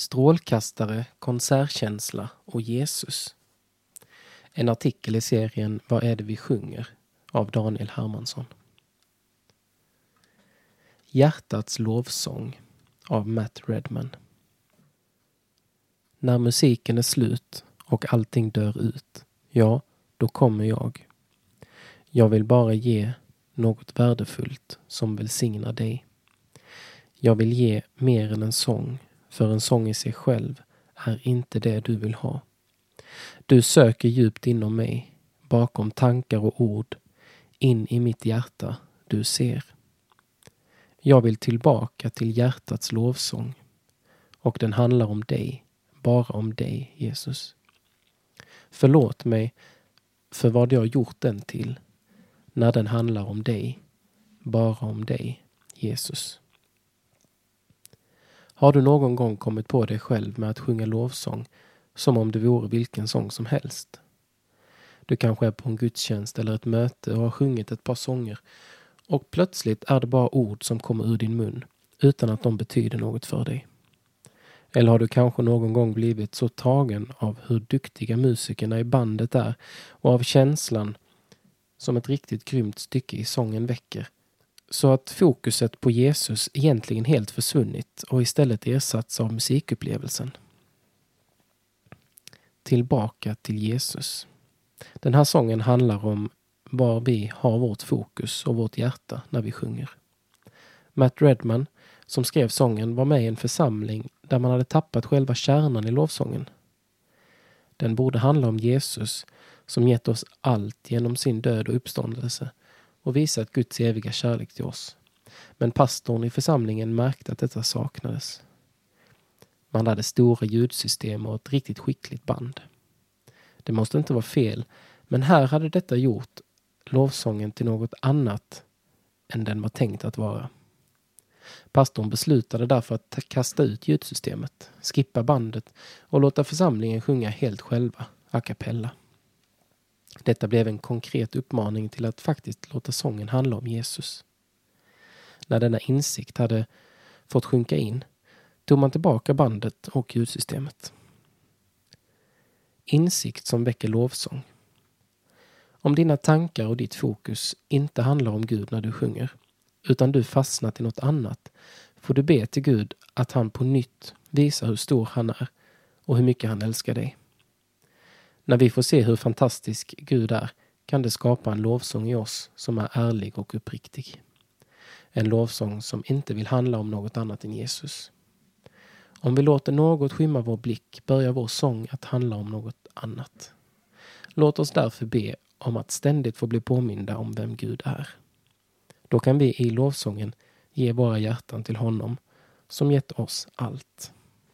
Strålkastare, konsertkänsla och Jesus. En artikel i serien Vad är det vi sjunger? av Daniel Hermansson. Hjärtats lovsång av Matt Redman. När musiken är slut och allting dör ut, ja, då kommer jag. Jag vill bara ge något värdefullt som välsignar dig. Jag vill ge mer än en sång, för en sång i sig själv är inte det du vill ha. Du söker djupt inom mig, bakom tankar och ord, in i mitt hjärta du ser. Jag vill tillbaka till hjärtats lovsång och den handlar om dig, bara om dig, Jesus. Förlåt mig för vad jag gjort den till när den handlar om dig, bara om dig, Jesus. Har du någon gång kommit på dig själv med att sjunga lovsång som om det vore vilken sång som helst? Du kanske är på en gudstjänst eller ett möte och har sjungit ett par sånger och plötsligt är det bara ord som kommer ur din mun utan att de betyder något för dig. Eller har du kanske någon gång blivit så tagen av hur duktiga musikerna i bandet är och av känslan som ett riktigt grymt stycke i sången väcker så att fokuset på Jesus egentligen helt försvunnit och istället ersatts av musikupplevelsen. Tillbaka till Jesus. Den här sången handlar om var vi har vårt fokus och vårt hjärta när vi sjunger. Matt Redman, som skrev sången, var med i en församling där man hade tappat själva kärnan i lovsången. Den borde handla om Jesus som gett oss allt genom sin död och uppståndelse och visat Guds eviga kärlek till oss. Men pastorn i församlingen märkte att detta saknades. Man hade stora ljudsystem och ett riktigt skickligt band. Det måste inte vara fel, men här hade detta gjort lovsången till något annat än den var tänkt att vara. Pastorn beslutade därför att kasta ut ljudsystemet, skippa bandet och låta församlingen sjunga helt själva, a cappella. Detta blev en konkret uppmaning till att faktiskt låta sången handla om Jesus. När denna insikt hade fått sjunka in tog man tillbaka bandet och ljudsystemet. Insikt som väcker lovsång. Om dina tankar och ditt fokus inte handlar om Gud när du sjunger, utan du fastnat i något annat, får du be till Gud att han på nytt visar hur stor han är och hur mycket han älskar dig. När vi får se hur fantastisk Gud är kan det skapa en lovsång i oss som är ärlig och uppriktig. En lovsång som inte vill handla om något annat än Jesus. Om vi låter något skymma vår blick börjar vår sång att handla om något annat. Låt oss därför be om att ständigt få bli påminda om vem Gud är. Då kan vi i lovsången ge våra hjärtan till honom som gett oss allt.